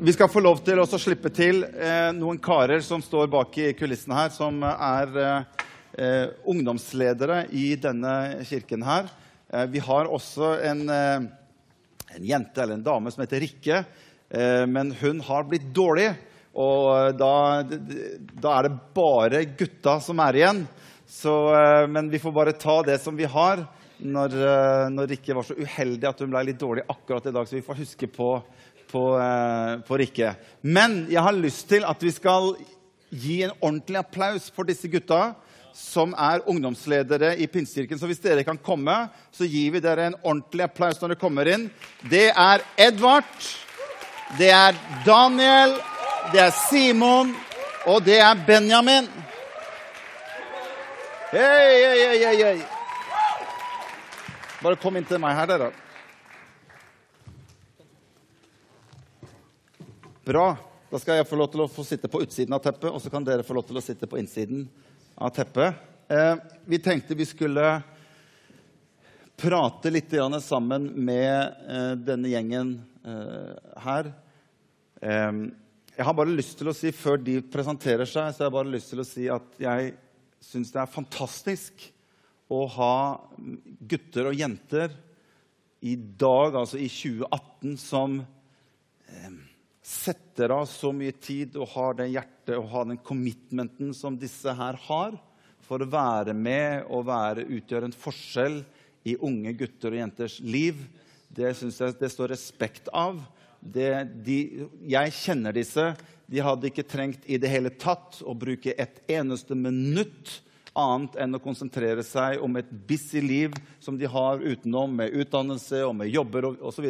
Vi skal få lov til å slippe til eh, noen karer som står bak i kulissene her, som er eh, eh, ungdomsledere i denne kirken her. Eh, vi har også en, eh, en, jente eller en dame som heter Rikke, eh, men hun har blitt dårlig. Og da, da, er det bare gutta som er igjen. Så, men vi får bare ta det som vi har. Når, når Rikke var så uheldig at hun ble litt dårlig akkurat i dag, så vi får huske på på, eh, på Rikke. Men jeg har lyst til at vi skal gi en ordentlig applaus for disse gutta som er ungdomsledere i Pinsekirken. Så hvis dere kan komme, så gir vi dere en ordentlig applaus når dere kommer inn. Det er Edvard, det er Daniel, det er Simon, og det er Benjamin. Hei, hei, hei, hei. Bare kom inn til meg her, dere. Bra. Da skal jeg få lov til å få sitte på utsiden av teppet, og så kan dere få lov til å sitte på innsiden av teppet. Eh, vi tenkte vi skulle prate litt sammen med eh, denne gjengen eh, her. Eh, jeg har bare lyst til å si, Før de presenterer seg, så har jeg bare lyst til å si at jeg syns det er fantastisk å ha gutter og jenter i dag, altså i 2018, som eh, setter av så mye tid og har det hjertet og har den commitmenten som disse her har, for å være med og være, utgjøre en forskjell i unge gutter og jenters liv, det syns jeg det står respekt av. Det, de, jeg kjenner disse. De hadde ikke trengt i det hele tatt å bruke et eneste minutt annet enn å konsentrere seg om et busy liv som de har utenom, med utdannelse og med jobber osv.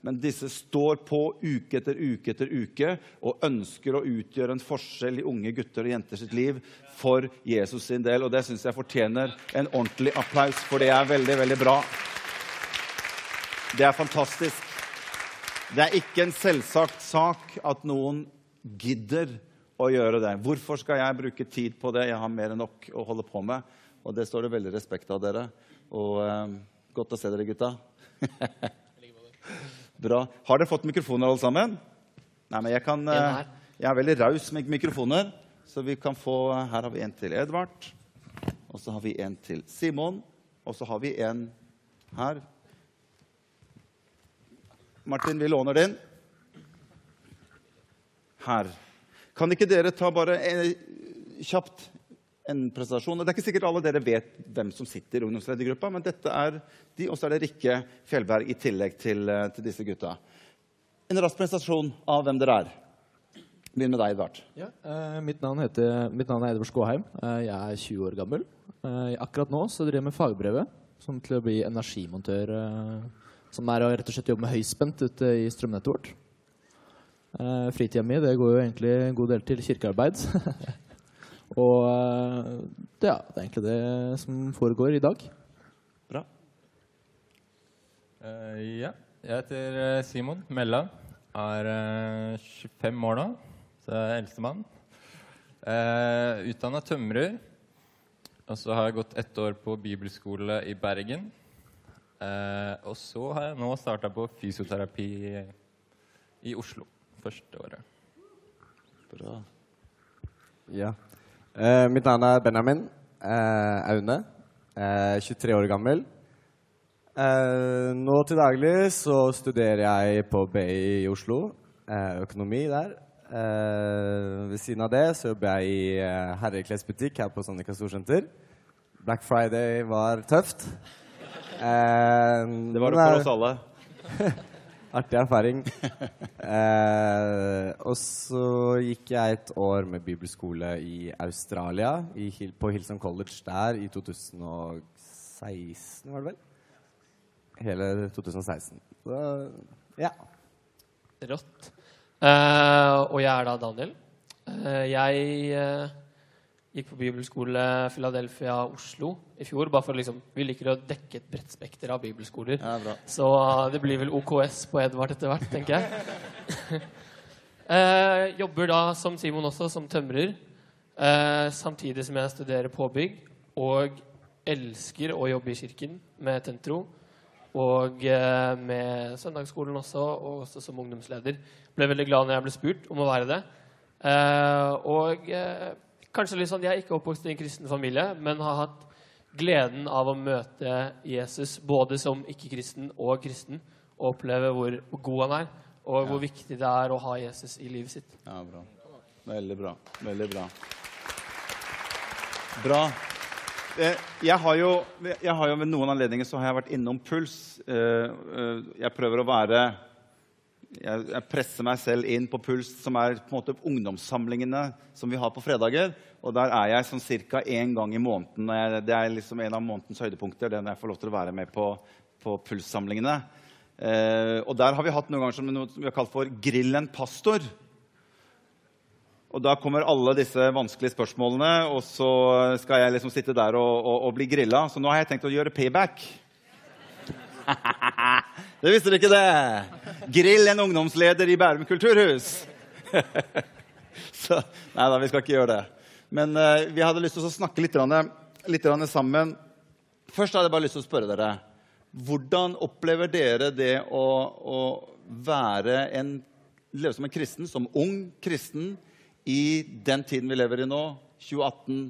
Men disse står på uke etter uke etter uke og ønsker å utgjøre en forskjell i unge gutter og jenter sitt liv for Jesus sin del. Og det syns jeg fortjener en ordentlig applaus, for det er veldig, veldig bra. Det er fantastisk. Det er ikke en selvsagt sak at noen gidder å gjøre det. Hvorfor skal jeg bruke tid på det? Jeg har mer enn nok å holde på med. Og det står det veldig respekt av dere. Og eh, godt å se dere, gutta. Bra. Har dere fått mikrofoner, alle sammen? Nei, men jeg, kan, eh, jeg er veldig raus med mikrofoner. Så vi kan få Her har vi en til Edvard. Og så har vi en til Simon. Og så har vi en her. Martin, vi låner din. Her. Kan ikke dere ta bare en, kjapt en presentasjon? Det er ikke sikkert alle dere vet hvem som sitter i ungdomsledergruppa, men dette er de, og så er det Rikke Fjellberg i tillegg til, eh, til, disse gutta. En rask presentasjon av hvem dere er. Begynn med deg, Edvard. Ja, uh, mitt, navn heter, mitt, navn er Edvard Skåheim. Uh, jeg er 20 år gammel. Uh, akkurat nå så driver jeg med fagbrevet som til å bli energimontør. Eh, som er å rett og slett jobbe med høyspent ute i strømnettet vårt. Uh, Fritida mi det går jo egentlig en god del til kirkearbeid. og uh, ja, det er egentlig det som foregår i dag. Bra. Uh, ja. Jeg heter Simon Mella. Er 25 år nå, så jeg er eldstemann. Uh, Utdanna tømrer. Og så har jeg gått ett år på bibelskole i Bergen. og så har jeg nå starta på fysioterapi i Oslo første året. Bra. Ja. Eh, mitt navn er Benjamin eh, Aune. Eh, 23 år gammel. Eh, nå til daglig så studerer jeg på BI i Oslo. Eh, økonomi der. Eh, ved siden av det så jobber jeg i herreklesbutikk her på Sandvika Storsenter. Black Friday var tøft. det var det for oss alle. Artig erfaring. eh, og så gikk jeg et år med bibelskole i Australia, i, på Hilson College der i 2016, var det vel? Hele 2016. Så ja. Rått. Eh, og jeg er da Daniel. Eh, jeg eh, Gikk på bibelskole Philadelphia Oslo i fjor. bare for liksom, Vi liker å dekke et bredt spekter av bibelskoler. Ja, så uh, det blir vel OKS på Edvard etter hvert, tenker jeg. eh, jobber da som Simon også, som tømrer. Eh, samtidig som jeg studerer påbygg. Og elsker å jobbe i kirken med Tentro. og eh, med søndagsskolen også, og også som ungdomsleder. Ble veldig glad når jeg ble spurt om å være det. Eh, og eh, kanskje litt sånn, Jeg er ikke oppvokst i en kristen familie, men har hatt gleden av å møte Jesus både som ikke-kristen og kristen, og oppleve hvor, god han er, og hvor viktig det er å ha Jesus i livet sitt. Ja, bra. Veldig bra. Veldig bra. Bra. Eh, Jeg har, jo, jeg har jo ved noen anledninger så har jeg vært innom puls. Eh, eh, Jeg prøver å være jeg, jeg presser meg selv inn på Puls, som er på en måte ungdomssamlingene som vi har på fredager. Og der er jeg sånn ca. én gang i måneden. Det er liksom en av månedens høydepunkter. det når jeg får lov til å være med på, på Puls-samlingene. Eh, og der har vi hatt noen ganger som noe som vi har kalt for 'Grill en pastor'. Og da kommer alle disse vanskelige spørsmålene, og så skal jeg liksom sitte der og, og, og bli grilla. Så nå har jeg tenkt å gjøre payback. det visste dere ikke, det! Grill en ungdomsleder i Bærum kulturhus. så, nei da, vi skal ikke gjøre det. Men uh, vi hadde lyst til å snakke litt, litt sammen. Først hadde jeg bare lyst til å spørre dere. Hvordan opplever dere det å, å være en, leve som en kristen, som ung kristen, i den tiden vi lever i nå, 2018?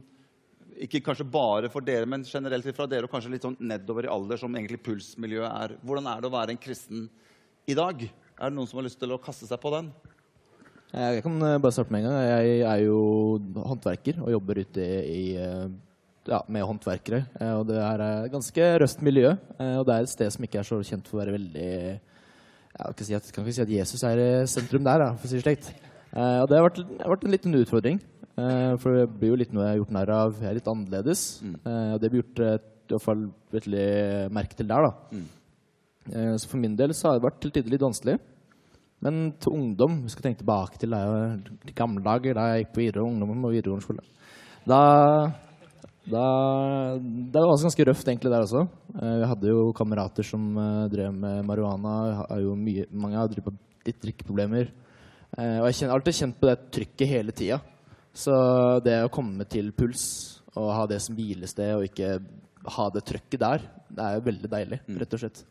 Ikke kanskje bare for dere, men generelt fra dere, og kanskje litt sånn nedover i alder, som egentlig pulsmiljøet er. Hvordan er det å være en kristen i dag? Er det noen som har lyst til å kaste seg på den? Jeg kan eh, bare starte med en gang. Jeg er jo håndverker og jobber ute i, eh, ja, med håndverkere. Eh, Og det er et ganske røst miljø. eh, Og det er et sted som ikke er så kjent for å være veldig Jeg kan ikke si at, kan ikke si at Jesus er i sentrum der, for å si det slik. Eh, Og det har vært, har vært en liten utfordring. Eh, For det blir jo litt noe jeg har gjort narr av. Jeg er litt annerledes. Eh, Og det blir gjort eh, i hvert fall veldig merke til der, da. Eh, Så for min del så har det vært til tider litt vanskelig. Men til ungdom Vi skal tenke tilbake til de gamle dager da jeg gikk på videregående ungdom og videregående skole. Da, da Det var også ganske røft egentlig der også. Vi hadde jo kamerater som drev med marihuana. Har jo mye, mange har drevet litt drikkeproblemer. Og jeg har alltid kjent på det trykket hele tida. Så det å komme til puls og ha det som hvilested og ikke ha det trøkket der, det er jo veldig deilig, rett og slett.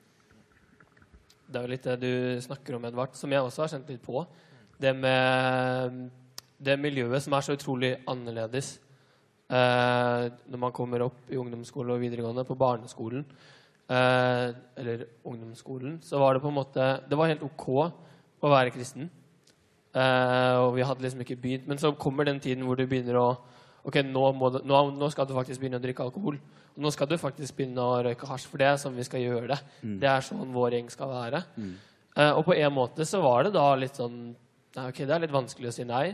Det er jo litt det du snakker om, Edvard, som jeg også har kjent litt på. Det med det miljøet som er så utrolig annerledes eh, når man kommer opp i ungdomsskole og videregående, på barneskolen eh, eller ungdomsskolen, så var det på en måte Det var helt OK å være kristen. Eh, og vi hadde liksom ikke begynt. Men så kommer den tiden hvor du begynner å Ok, nå, du, nå, nå skal du faktisk begynne å drikke alkohol. Og nå skal du faktisk begynne å røyke hasj, for det er sånn vi skal gjøre det. Det er sånn vår gjeng skal være. Eh, og på en måte så var det da litt sånn Nei, ok, det er litt vanskelig å si nei.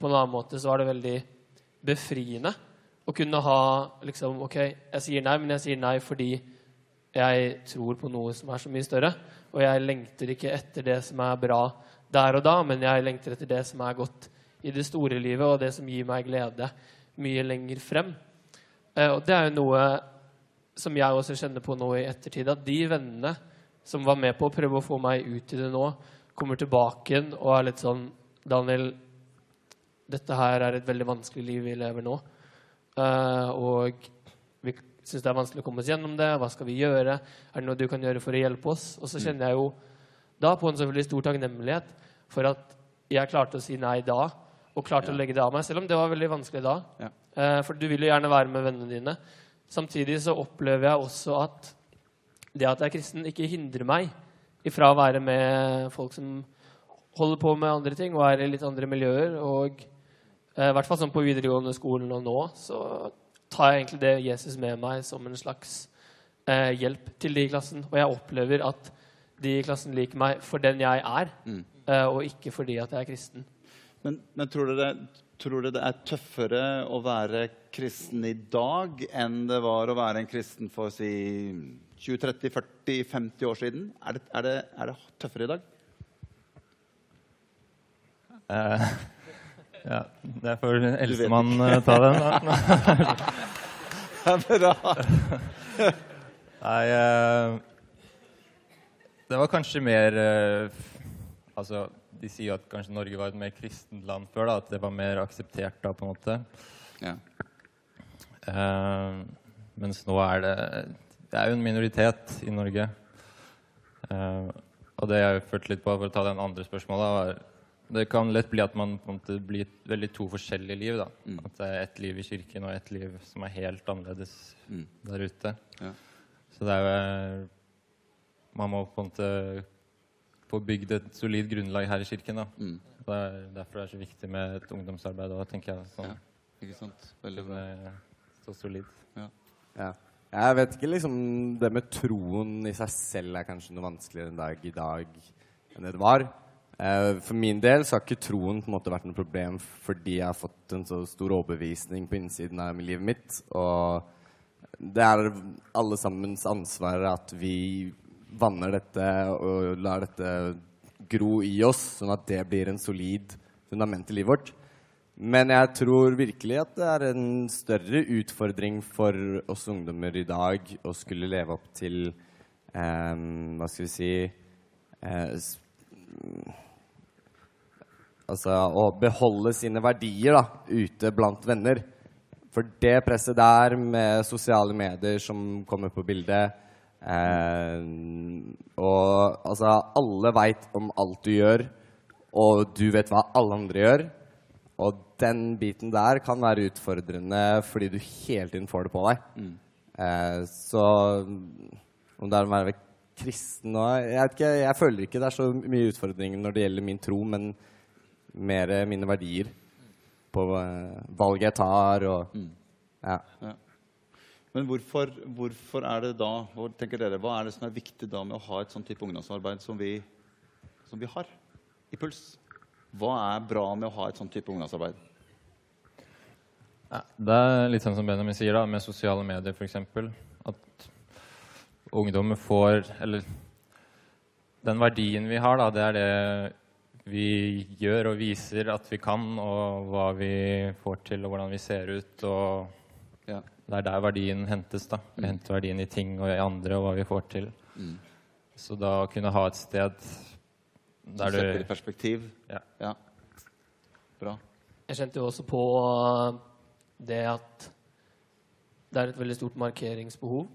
På en annen måte så var det veldig befriende å kunne ha liksom Ok, jeg sier nei, men jeg sier nei fordi jeg tror på noe som er så mye større. Og jeg lengter ikke etter det som er bra der og da, men jeg lengter etter det som er godt i det store livet, og det som gir meg glede mye lenger frem. Eh, og det er jo noe som jeg også kjenner på nå i ettertid, at de vennene som var med på å prøve å få meg ut i det nå, kommer tilbake igjen og er litt sånn Daniel, dette her er et veldig vanskelig liv vi lever nå. Eh, og vi syns det er vanskelig å komme oss gjennom det. Hva skal vi gjøre? Er det noe du kan gjøre for å hjelpe oss? Og så kjenner jeg jo da på en veldig stor takknemlighet for at jeg klarte å si nei da, og klarte å legge det av meg, selv om det var veldig vanskelig da. Ja. Eh, for du vil jo gjerne være med vennene dine. Samtidig så opplever jeg også at det at jeg er kristen, ikke hindrer meg ifra å være med folk som holder på med andre ting og er i litt andre miljøer. Og eh, i hvert fall sånn på videregående skolen og nå, så tar jeg egentlig det Jesus med meg som en slags eh, hjelp til de i klassen. Og jeg opplever at de i klassen liker meg for den jeg er, eh, og ikke fordi at jeg er kristen. Men, men tror, dere, tror dere det er tøffere å være kristen i dag enn det var å være en kristen for si 20-30-40-50 år siden? Er det, er, det, er det tøffere i dag? Uh, ja, det får eldstemann eh, ta den, da. er bra. Nei eh, Det var kanskje mer eh, Altså, de sier at kanskje Norge var et mer kristent land før, da. At det var mer akseptert da, på en måte. Ja. Uh, mens nå er det Det er jo en minoritet i Norge. Uh, og det jeg følte litt på, for å ta den andre spørsmålet, var det kan lett bli at man på en måte blir veldig to forskjellige liv. da. Mm. At det er ett liv i kirken og ett liv som er helt annerledes Mm. der ute. Ja. Så det er jo Man må på en måte få bygd et solid grunnlag her i kirken. da. Mm. Det er derfor det er så viktig med et ungdomsarbeid òg, tenker jeg. Sånn, Ja. Ikke sant? Veldig bra. er så solid. Ja. Jeg vet ikke liksom Det med troen i seg selv er kanskje noe vanskeligere en dag i dag enn det var. Eh, For min del så har ikke troen på en måte vært noe problem fordi jeg har fått en så stor overbevisning på innsiden av livet mitt. Og det er alle sammens ansvar at vi vanner dette og lar dette gro i oss, sånn at det blir en solid fundament i livet vårt. Men jeg tror virkelig at det er en større utfordring for oss ungdommer i dag å skulle leve opp til eh, Hva skal vi si eh, Altså å beholde sine verdier da, ute blant venner. For det presset der med sosiale medier som kommer på bildet Og altså Alle veit om alt du gjør, og du vet hva alle andre gjør. Og den biten der kan være utfordrende fordi du hele tiden får det på deg. Eh, så om det er å være kristen og jeg, vet ikke, jeg føler ikke det er så mye utfordringer når det gjelder min tro, men mer mine verdier på valget valg jeg tar og ja. Men hvorfor, hvorfor er det da hvor tenker dere, Hva er det som er viktig da med å ha et sånn type ungdomsarbeid som vi, som vi har i Puls? Hva er bra med å ha et sånn type ungdomsarbeid? Det er litt sånn som Benjamin sier, da, med sosiale medier f.eks. At ungdommer får Eller den verdien vi har, da, det er det vi gjør og viser at vi kan, og hva vi får til, og hvordan vi ser ut. og Ja. Det er der verdien hentes. da. Vi henter verdien i ting og i andre og hva vi får til. Så da å kunne ha et sted der du setter i perspektiv? Ja. Bra. Jeg kjente jo også på uh, det at det er et veldig stort markeringsbehov.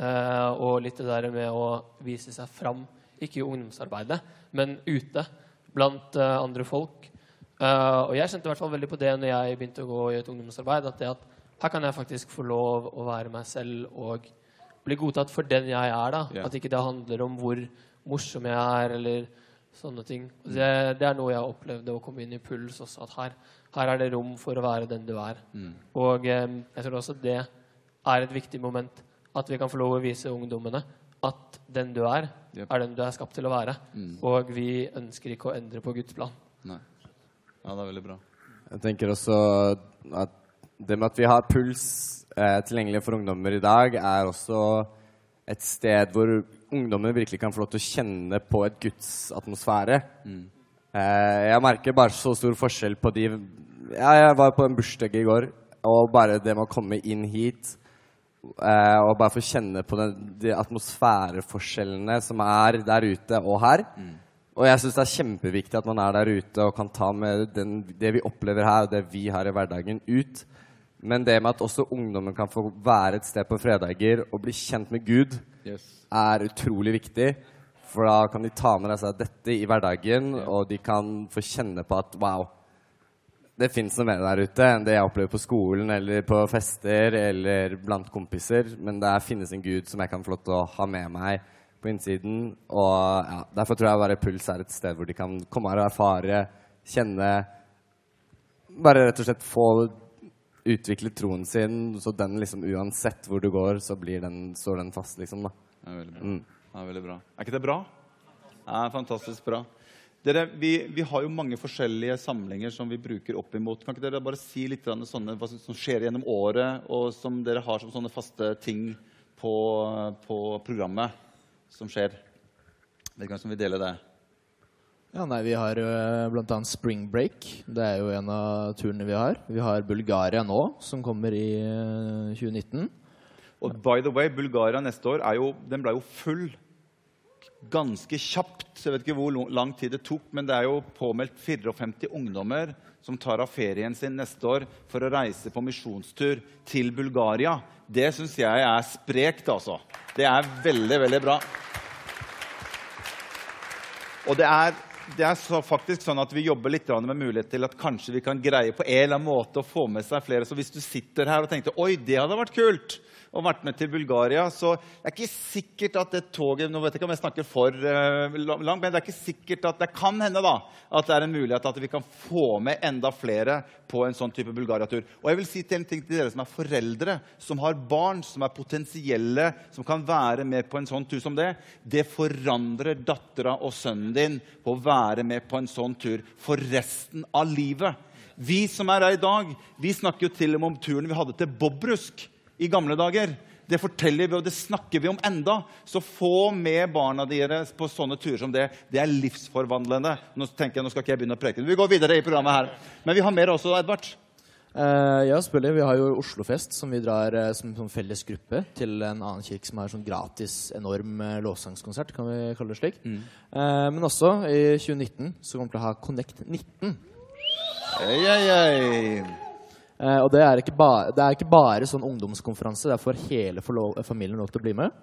eh, og litt det der med å vise seg fram, ikke i ungdomsarbeidet, men ute blant eh, andre folk. Eh, og jeg kjente i hvert fall veldig på det når jeg begynte å gå i et ungdomsarbeid, at det at her kan jeg faktisk få lov å være meg selv og bli godtatt for den jeg er. da. Yeah. At ikke det handler om hvor morsom jeg er, eller sånne ting. Og Det, det er noe jeg opplevde å komme inn i Puls også, at her, her er det rom for å være den du er. Og eh, jeg tror også det er et viktig moment, at vi kan få lov å vise ungdommene at den du er, Yep. er den du er skapt til å være. Og vi ønsker ikke å endre på Guds plan. Nei. Ja, det er veldig bra. Jeg tenker også at det med at vi har puls eh, tilgjengelig for ungdommer i dag, er også et sted hvor ungdommer virkelig kan få lov til å kjenne på et Guds atmosfære. Eh, jeg merker bare så stor forskjell på de ja, Jeg var på en bursdag i går, og bare det med å komme inn hit eh, og bare få kjenne på den, de atmosfæreforskjellene som er der ute og her. Og jeg syns det er kjempeviktig at man er der ute og kan ta med den, det vi opplever her, og det vi har i hverdagen, ut. Men det med at også ungdommen kan få være et sted på fredager og bli kjent med Gud, Yes. er utrolig viktig. For da kan de ta med seg dette i hverdagen, og de kan få kjenne på at wow, det fins noe mer der ute enn det jeg opplever på skolen eller på fester eller blant kompiser. Men det finnes en Gud som jeg kan få lov til å ha med meg på innsiden. Og ja, Derfor tror jeg bare Puls er et sted hvor de kan komme her og erfare, kjenne Bare rett og slett få utvikle troen sin, så den liksom uansett hvor du går, så blir den, står den fast, liksom. da. Det er veldig bra. Mm. Ja, veldig bra. Er ikke det bra? Det er fantastisk bra. Dere, vi, vi har jo mange forskjellige samlinger som vi bruker opp imot. Kan ikke dere bare si litt sånne, hva som, skjer gjennom året, og som dere har som sånne faste ting på, på programmet som skjer? Vet ikke hvem som vil dele det? Ja, nei, Vi har uh, bl.a. Spring Break. Det er jo en av turene vi har. Vi har Bulgaria nå, som kommer i eh, 2019. Og by the way, Bulgaria neste år er jo, den ble jo full ganske kjapt. Jeg vet ikke hvor lang tid det tok, men det er jo påmeldt 54 ungdommer som tar av ferien sin neste år for å reise på misjonstur til Bulgaria. Det syns jeg er sprekt, altså. Det er veldig, veldig bra. Og det er, det er så faktisk sånn at vi jobber litt med mulighet til at kanskje vi kan greie på en eller annen måte å få med seg flere. Så hvis du sitter her og tenkte oi, det hadde vært kult, og vært med til Bulgaria, så det er ikke sikkert at det toget Nå vet jeg ikke om jeg snakker for uh, langt, men det er ikke sikkert at det kan hende da, at det er en mulighet at vi kan få med enda flere på en sånn type Bulgaria-tur. Og jeg vil si til en ting til dere som er foreldre, som har barn, som er potensielle, som kan være med på en sånn tur som det. Det forandrer dattera og sønnen din på å være med på en sånn tur for resten av livet. Vi som er her i dag, vi snakker jo til og med om turen vi hadde til Bobrusk i gamle dager. Det forteller vi, og det snakker vi om enda. Så få med barna deres på sånne turer som det. Det er livsforvandlende. Nå tenker jeg, nå skal ikke jeg begynne å preke. Vi går videre i programmet her. Men vi har mer også, Edvard. Uh, ja, selvfølgelig. Vi har jo Oslofest, som vi drar uh, som, som felles gruppe til en annen kirke som har sånn gratis, enorm uh, lovsangskonsert, kan vi kalle det slik. Mm. men også i 2019 så kommer vi til å ha Connect 19. Hey, hey, hey. Uh, og det er, ba, det er, ikke bare sånn ungdomskonferanse. Det er for hele familien lov til å bli med.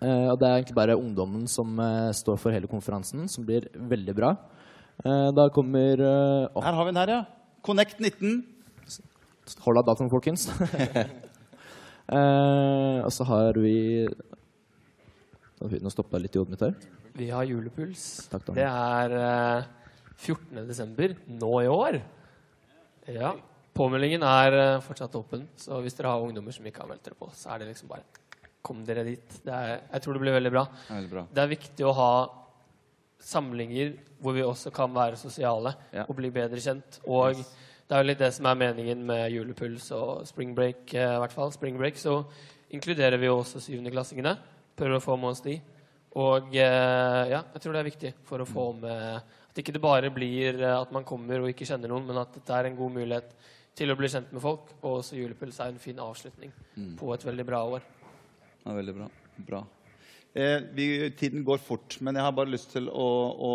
Uh, og det er egentlig bare ungdommen som uh, står for hele konferansen, som blir veldig bra. da kommer. Her har vi den her, ja. Connect 19. Hold av datoen, folkens. og så har vi Nå stoppa litt i hodet mitt her. Vi har julepuls. Takk, det er 14. desember nå i år. Ja. Påmeldingen er eh, fortsatt åpen, så hvis dere har ungdommer som ikke har meldt dere på, så er det liksom bare Kom dere dit. Er, jeg tror det blir veldig bra. veldig bra. Det er viktig å ha samlinger hvor vi også kan være sosiale ja. og bli bedre kjent. Og yes. Det er jo litt det som er meningen med julepuls og spring break. Eh, i hvert fall. Spring break så inkluderer vi jo også syvendeklassingene. Prøver å få med oss de. Og eh, ja, jeg tror det er viktig for å få med At ikke det bare blir at man kommer og ikke kjenner noen, men at dette er en god mulighet til å bli kjent med folk. Og også julepuls er en fin avslutning mm. på et veldig bra år. Ja, veldig bra. bra. Eh, vi, tiden går fort, men jeg har bare lyst til å, å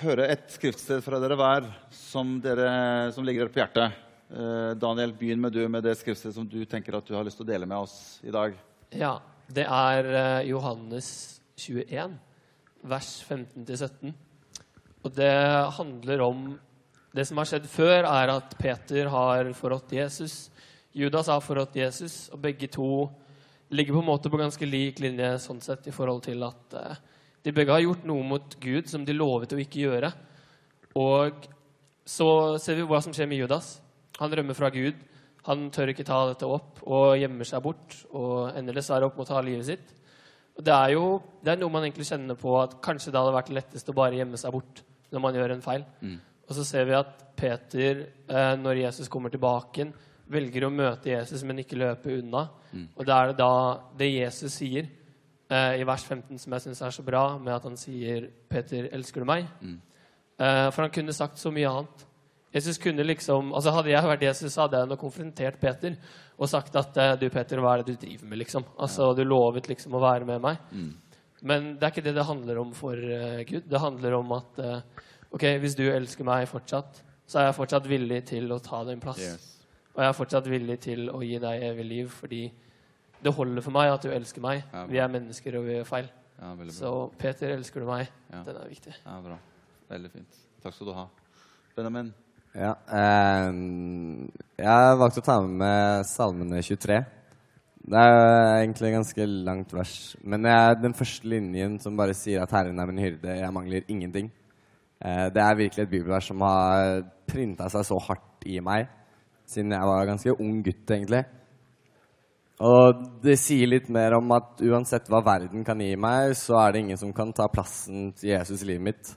høre et skriftsted fra dere hver som, dere, som ligger dere på hjertet. Eh, Daniel, begynn med du med det skriftstedet som du tenker at du har lyst til å dele med oss i dag. Ja, det er eh, Johannes 21, vers 15-17. Og det handler om det som har skjedd før, er at Peter har forrådt Jesus. Judas har forrådt Jesus, og begge to ligger på en måte på ganske lik linje sånn sett i forhold til at uh, de begge har gjort noe mot Gud som de lovet å ikke gjøre. Og så ser vi hva som skjer med Judas. Han rømmer fra Gud. Han tør ikke ta dette opp og gjemmer seg bort og ender dessverre opp med å ta livet sitt. Og det er jo det er noe man egentlig kjenner på at kanskje det hadde vært lettest å bare gjemme seg bort når man gjør en feil. Mm. Og så ser vi at Peter, eh, når Jesus kommer tilbake, velger å møte Jesus, men ikke løpe unna. Mm. Og det er det da det Jesus sier i vers 15, som jeg syns er så bra, med at han sier 'Peter, elsker du meg?' Mm. Eh, for han kunne sagt så mye annet. Jesus kunne liksom, altså Hadde jeg vært Jesus, hadde jeg nok konfrontert Peter og sagt at eh, 'Du, Peter, hva er det du driver med?' liksom? Altså, Du lovet liksom å være med meg. Mm. Men det er ikke det det handler om for Gud. Det handler om at Ok, hvis du elsker meg fortsatt, så er jeg fortsatt villig til å ta din plass. Yes. Og jeg er fortsatt villig til å gi deg evig liv, fordi det holder for meg at du elsker meg. Ja, vi er mennesker, og vi gjør feil. Ja, så Peter, elsker du meg? Ja. Den er viktig. Ja, bra. Veldig fint. Takk skal du ha. Benjamin? Ja, eh, jeg valgte å ta med meg Salmene 23. Det er egentlig ganske langt vers. Men jeg, den første linjen som bare sier at 'Herren er min hyrde, jeg mangler ingenting'. Eh, det er virkelig et bibelvers som har printa seg så hardt i meg siden jeg var ganske ung gutt, egentlig. Og det sier litt mer om at uansett hva verden kan gi meg, så er det ingen som kan ta plassen til Jesus i livet mitt.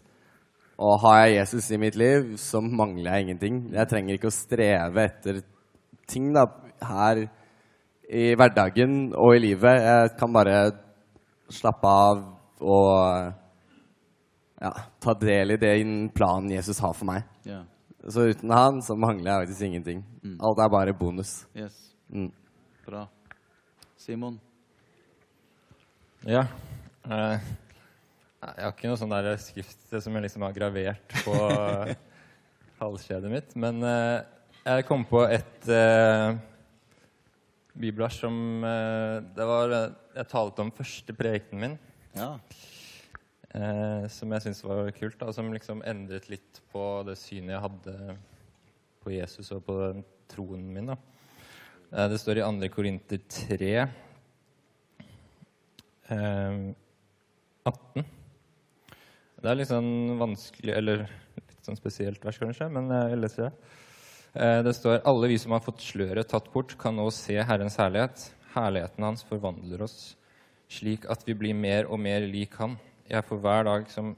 Og har jeg Jesus i mitt liv, så mangler jeg ingenting. Jeg trenger ikke å streve etter ting da, her i hverdagen og i livet. Jeg kan bare slappe av og ja, ta del i den planen Jesus har for meg. Yeah. Så uten han så mangler jeg faktisk ingenting. Mm. Alt er bare bonus. Yes. Mm. Bra. Simon? Ja. Uh, jeg har ikke noe sånn der skrift som jeg liksom har gravert på halskjedet mitt. Men uh, jeg kom på et uh, bibelvers som Det var Jeg talte om første prekenen min. Ja. eh, som jeg syntes var kult. Da, som liksom endret litt på det synet jeg hadde på Jesus og på troen min. Da. Eh, det står i 2. Korinter 3, eh, 18. Det er litt sånn vanskelig Eller litt sånn spesielt vers, kanskje, men jeg leser det. Eh, det står alle vi som har fått sløret tatt bort, kan nå se Herrens herlighet. Herligheten hans forvandler oss slik at vi blir mer og mer lik Han. Jeg for hver dag som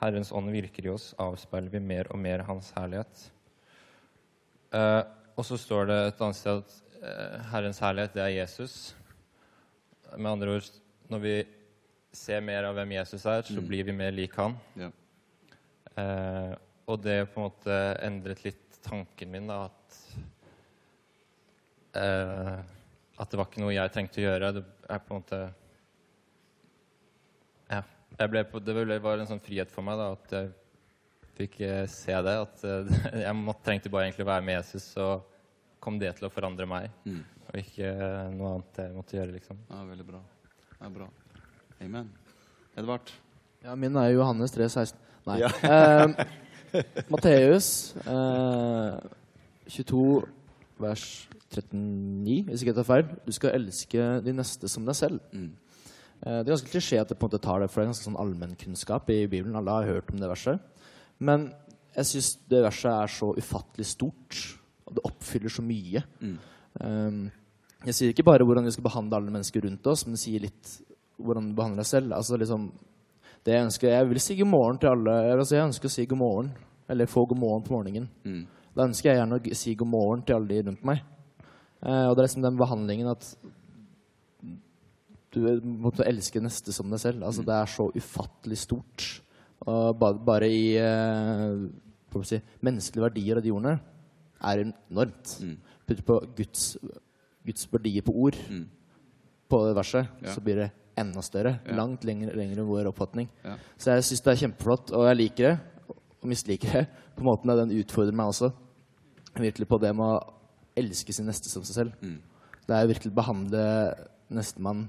Herrens ånd virker i oss, avspeiler vi mer og mer Hans herlighet. Eh, og så står det et annet sted at eh, Herrens herlighet, det er Jesus. Med andre ord, når vi ser mer av hvem Jesus er, så Mm. blir vi mer lik Han. Ja. Eh, og det på en måte endret litt tanken min, da, at eh, At det var ikke noe jeg trengte å gjøre. Det er på en måte Ja. På, det var en sånn frihet for meg da, at jeg fikk eh, se det. At eh, jeg måtte, trengte bare egentlig å være med Jesus, så kom det til å forandre meg. Mm. Og ikke eh, noe annet jeg måtte gjøre, liksom. ja, veldig bra. Ja, bra. Amen. Edvard? Ja, min er Johannes 3, 16. Nei. Ja. Eh, Matteus eh, 22, vers 39, hvis ikke jeg tar feil. Du skal elske de neste som deg selv. Mm. Eh, det er ganske klisjé at det på en måte tar det, for det er ganske sånn allmennkunnskap i Bibelen. Alle har hørt om det verset. Men jeg syns det verset er så ufattelig stort, og det oppfyller så mye. Mm. Um, jeg sier ikke bare hvordan vi skal behandle alle mennesker rundt oss, men det sier litt hvordan du behandler deg selv. Altså liksom, det Jeg ønsker, jeg vil si god morgen til alle. Altså jeg ønsker å si god morgen, eller få god morgen på morgenen. Mm. Da ønsker jeg gjerne å si god morgen til alle de rundt meg. Eh, og det er liksom den behandlingen at du måtte elske neste som deg selv. Altså Det er så ufattelig stort. Og bare, bare i eh, si, menneskelige verdier av de ordene er enormt. Mm. Putt på Guds, Guds verdier på ord Mm. på det verset, Ja. så blir det enda større. Ja. Langt lenger, lenger enn vår oppfatning. Ja. Så jeg syns det er kjempeflott, og jeg liker det. Og misliker det på måten at den utfordrer meg også. Virkelig på det med å elske sin neste som seg selv. Mm. Det er virkelig å behandle nestemann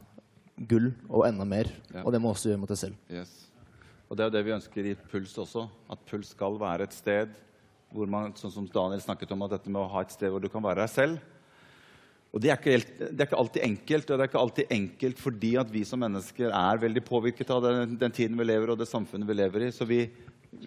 gull og enda mer. Ja. Og det må også gjøre mot deg selv. Yes. Og det er jo det vi ønsker i Puls også. At Puls skal være et sted hvor man, sånn som Daniel snakket om, at dette med å ha et sted hvor du kan være deg selv. Og det er, ikke helt, det er ikke alltid enkelt, og det er ikke alltid enkelt fordi at vi som mennesker er veldig påvirket av den, den tiden vi lever og det samfunnet vi lever i. Så vi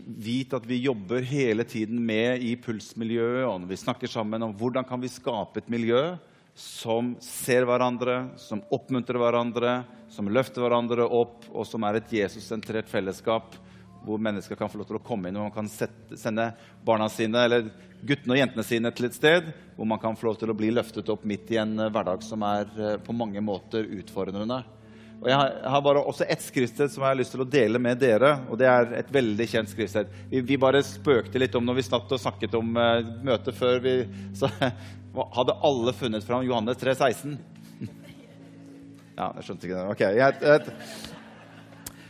vet at vi jobber hele tiden med i Pulsmiljøet, og når vi snakker sammen om hvordan kan vi skape et miljø som ser hverandre, som oppmuntrer hverandre, som løfter hverandre opp, og som er et Jesus-sentrert fellesskap hvor mennesker kan få lov til å komme inn, hvor man kan sette, sende barna sine eller guttene og jentene sine til et sted hvor man kan få lov til å bli løftet opp midt i en eh, hverdag som er eh, på mange måter utfordrende. Og Jeg har, bare også ett skriftsted som jeg har lyst til å dele med dere. og Det er et veldig kjent skriftsted. Vi, vi bare spøkte litt om når vi snatt og snakket om uh, møtet før. vi så, Hadde alle funnet fram Johannes 3, 16? Ja, jeg skjønte ikke det. Ok, jeg, jeg,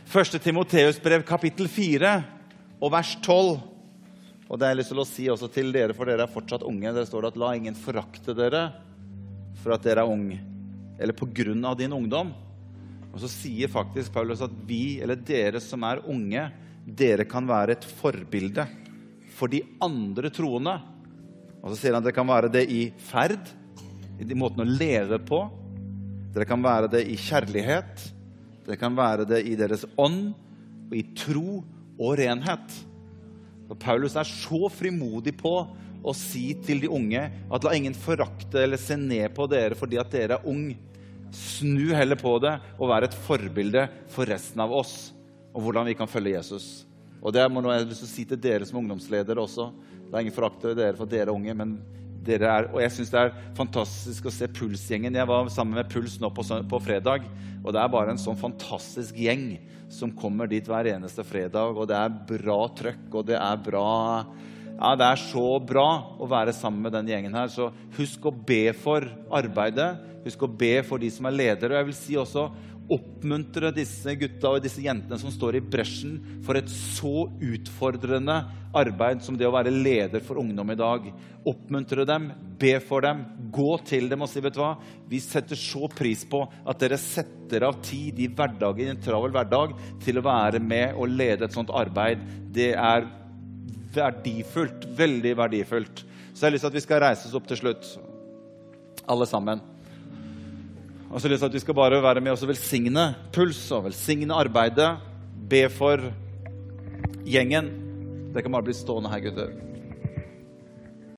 Første Timoteus brev, kapittel 4 og vers 12. Og det har jeg lyst til å si også til dere, for dere er fortsatt unge. Der står det at la ingen forakte dere for at dere er unge, eller på grunn av din ungdom. Og så sier faktisk Paulus at vi, eller dere som er unge, dere kan være et forbilde for de andre troende. Og så sier han at dere kan være det i ferd, i måten å leve på. Dere kan være det i kjærlighet. Dere kan være det i deres ånd, og i tro og renhet. Og Paulus er så frimodig på å si til de unge at la ingen forakte eller se ned på dere fordi at dere er ung. Snu heller på det og vær et forbilde for resten av oss og hvordan vi kan følge Jesus. Og det må jeg lyst til å si til dere som ungdomsledere også. La ingen forakte dere for dere er unge, men dere er Og jeg syns det er fantastisk å se Puls-gjengen. Jeg var sammen med Puls nå på, på fredag, og det er bare en sånn fantastisk gjeng som kommer dit hver eneste fredag, og det er bra trøkk, og det er bra ja, Det er så bra å være sammen med den gjengen her. Så husk å be for arbeidet. Husk å be for de som er ledere. Og jeg vil si også oppmuntre disse gutta og disse jentene som står i bresjen for et så utfordrende arbeid som det å være leder for ungdom i dag. Oppmuntre dem, be for dem, gå til dem og si vet du hva, vi setter så pris på at dere setter av tid i hverdagen, i en travel hverdag til å være med og lede et sånt arbeid. Det er verdifullt. Veldig verdifullt. Så jeg har lyst til at vi skal reise oss opp til slutt, alle sammen. Og så lyst til at vi skal bare være med og velsigne puls og velsigne arbeidet. Be for gjengen. Det kan bare bli stående her, gutter.